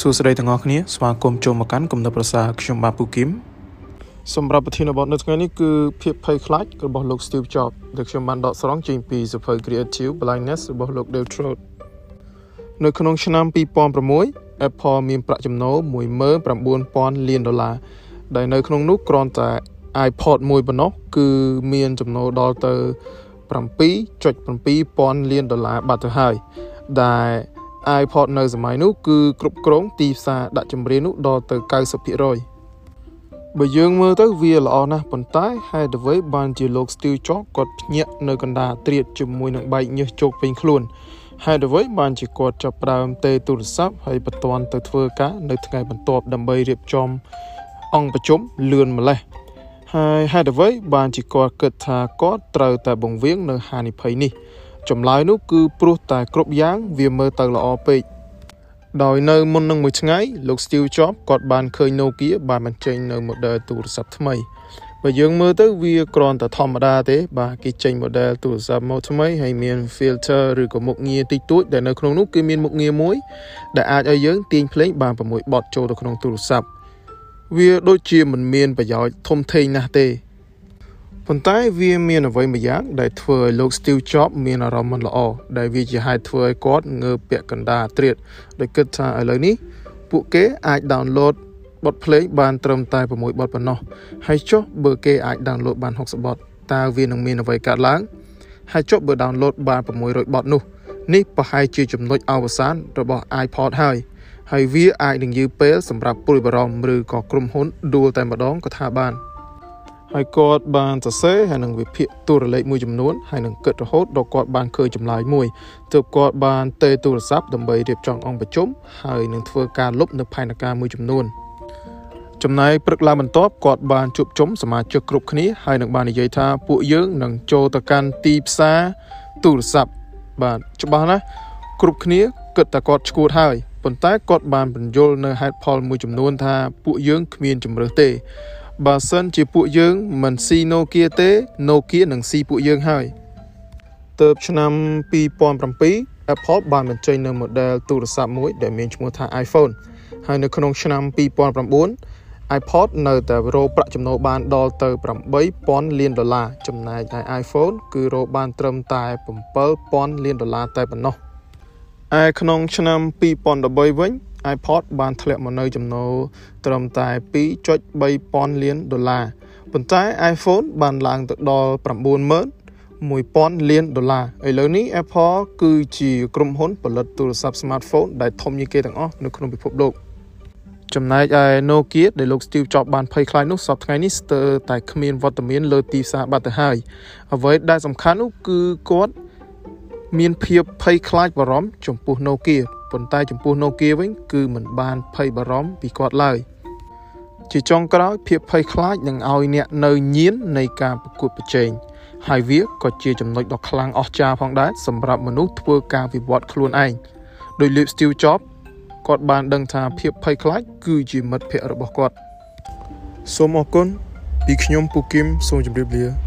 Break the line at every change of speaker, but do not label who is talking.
សួស្តីទាំងអស់គ្នាស្វាគមន៍ចូលមកកាន់គំនិតប្រសាខ្ញុំបាទពូគឹមសម្រាប់ប្រធានបទនៅថ្ងៃនេះគឺភាពភ័យខ្លាចរបស់លោក Steve Jobs ដែលខ្ញុំបានដកស្រង់ចេញពីសៀវភៅ Creative Blindness របស់លោក Dale Trout នៅក្នុងឆ្នាំ2006 Apple មានប្រាក់ចំណូល19000លានដុល្លារដែលនៅក្នុងនោះគ្រាន់តែ iPod មួយប៉ុណ្ណោះគឺមានចំណូលដល់ទៅ7.7000លានដុល្លារបាត់ទៅហើយដែល iPod នៅសម័យនោះគឺគ្រប់គ្រងទីផ្សារដាក់ចម្រៀងនោះដល់ទៅ90%បើយើងមើលទៅវាល្អណាស់ប៉ុន្តែហេតុអ្វីបានជាលោក Steve Jobs គាត់ភ្ញាក់នៅកណ្ដាលត្រៀតជាមួយនឹងបែកញើសជោគពេញខ្លួនហេតុអ្វីបានជាគាត់ចាប់ផ្ដើមទេទូរស័ព្ទហើយបន្ទាន់ទៅធ្វើការនៅថ្ងៃបន្ទាប់ដើម្បីរៀបចំអង្គប្រជុំលឿនម្លេះហើយហេតុអ្វីបានជាគាត់គិតថាគាត់ត្រូវតែបង្វៀងនៅហានិភ័យនេះ ចម្លើយនោះគឺព្រោះតែគ្រប់យ៉ាងវាមើលទៅល្អពេកដោយនៅមុននឹងមួយថ្ងៃលោក Steve Jobs គាត់បានឃើញ Nokia បានបញ្ចេញនៅ model ទូរស័ព្ទថ្មីបើយើងមើលទៅវាគ្រាន់តែធម្មតាទេ បាទគេចេញ model ទូរស័ព្ទមកថ្មីហើយមាន filter ឬក៏មុខងារតិចតួចដែលនៅក្នុងនោះគឺមានមុខងារមួយ ដែលអាចឲ្យយើងទាញភ្លេងបាន6បទចូលទៅក្នុងទូរស័ព្ទវាដូចជាមិនមានប្រយោជន៍ធំធេងណាស់ទេ ប៉ុន្តែវាមានអ្វីមួយយ៉ាងដែលធ្វើឲ្យលោក Steve Jobs មានអារម្មណ៍មិនល្អដែលវាជាហេតុធ្វើឲ្យគាត់ងើបពាក់កណ្ដាលត្រៀតដោយគិតថាឥឡូវនេះពួកគេអាច download បទភ្លេងបានត្រឹមតែ6បទប៉ុណ្ណោះហើយចុះបើគេអាច download បាន60បទតើវានឹងមានអ្វីកើតឡើងហើយចុះបើ download បាន600បទនោះនេះប្រហែលជាចំណុចអវសានរបស់ iPod ហើយហើយវាអាចនឹងយឺពេលសម្រាប់ព្រួយបារម្ភឬក៏ក្រុមហ៊ុនដួលតែម្ដងក៏ថាបាន។ ហើយគាត់បានសរសេរហើយនឹងវិភាគទូរលេខមួយចំនួនហើយនឹងគិតរហូតដល់គាត់បានឃើញចម្លើយមួយទើបគាត់បានទេទូរស័ព្ទដើម្បីរៀបចំអង្គប្រជុំហើយនឹងធ្វើការលុបនៅផែនការមួយចំនួនចំណែកព្រឹកឡើងបន្ទាប់គាត់បានជួបជុំសមាជិកគ្រប់គ្នាហើយនឹងបាននិយាយថាពួកយើងនឹងចូលទៅកាន់ទីផ្សារទូរស័ព្ទបាទច្បាស់ណាស់គ្រប់គ្នាគិតតែគាត់ឈួតហើយប៉ុន្តែគាត់បានបញ្យល់នៅហេតុផលមួយចំនួនថាពួកយើងគ្មានជំរើសទេ បើសិនជាពួកយើងមិនស៊ី Nokia ទេ Nokia នឹងស៊ីពួកយើងហើយទៅឆ្នាំ2007 Apple បានបញ្ចេញនៅ model ទូរស័ព្ទមួយដែលមានឈ្មោះថា iPhone ហើយនៅក្នុងឆ្នាំ2009 iPod នៅតែរកប្រាក់ចំណូលបានដល់ទៅ8000លានដុល្លារចំណែកឯ iPhone គឺរកបានត្រឹមតែ7000លានដុល្លារតែប៉ុណ្ណោះ ឯក្នុងឆ្នាំ2013វិញ iPod បានធ្លាក់មកនៅចំណូលត្រឹមតែ2.3លានដុល្លារប៉ុន្តែ iPhone បានឡើងទៅដល់90000លានដុល្លារឥឡូវនេះ Apple គឺជាក្រុមហ៊ុនផលិតទូរស័ព្ទ smartphone ដែលធំជាងគេទាំងអស់នៅក្នុងពិភពលោកចំណែកឯ Nokia ដែលលោក Steve Jobs បានភ័យខ្លាចនោះសពថ្ងៃនេះស្ទើរតែគ្មានវត្តមានលើទីផ្សារបាត់ទៅហើយអ្វីដែលសំខាន់នោះគឺគាត់ មានភាពភ័យខ្លាចបារម្ភចំពោះ Nokia ប៉ុន្តែចំពោះ Nokia វិញគឺមិនបានភ័យបារម្ភពីគាត់ឡើយជាចុងក្រោយភាពភ័យខ្លាចនឹងឲ្យអ្នកនៅញៀននៃការប្រកួតប្រជែងហើយវាក៏ជាចំណុចដ៏ខ្លាំងអស្ចារ្យផងដែរសម្រាប់មនុស្សធ្វើការវិវត្តខ្លួនឯងដោយលេប Steve Jobs គាត់បានដឹងថាភាពភ័យខ្លាចគឺជាមិត្តភ័ក្តិរបស់គាត់សូមអរគុណពីខ្ញុំពូគឹមសូមជម្រាបលា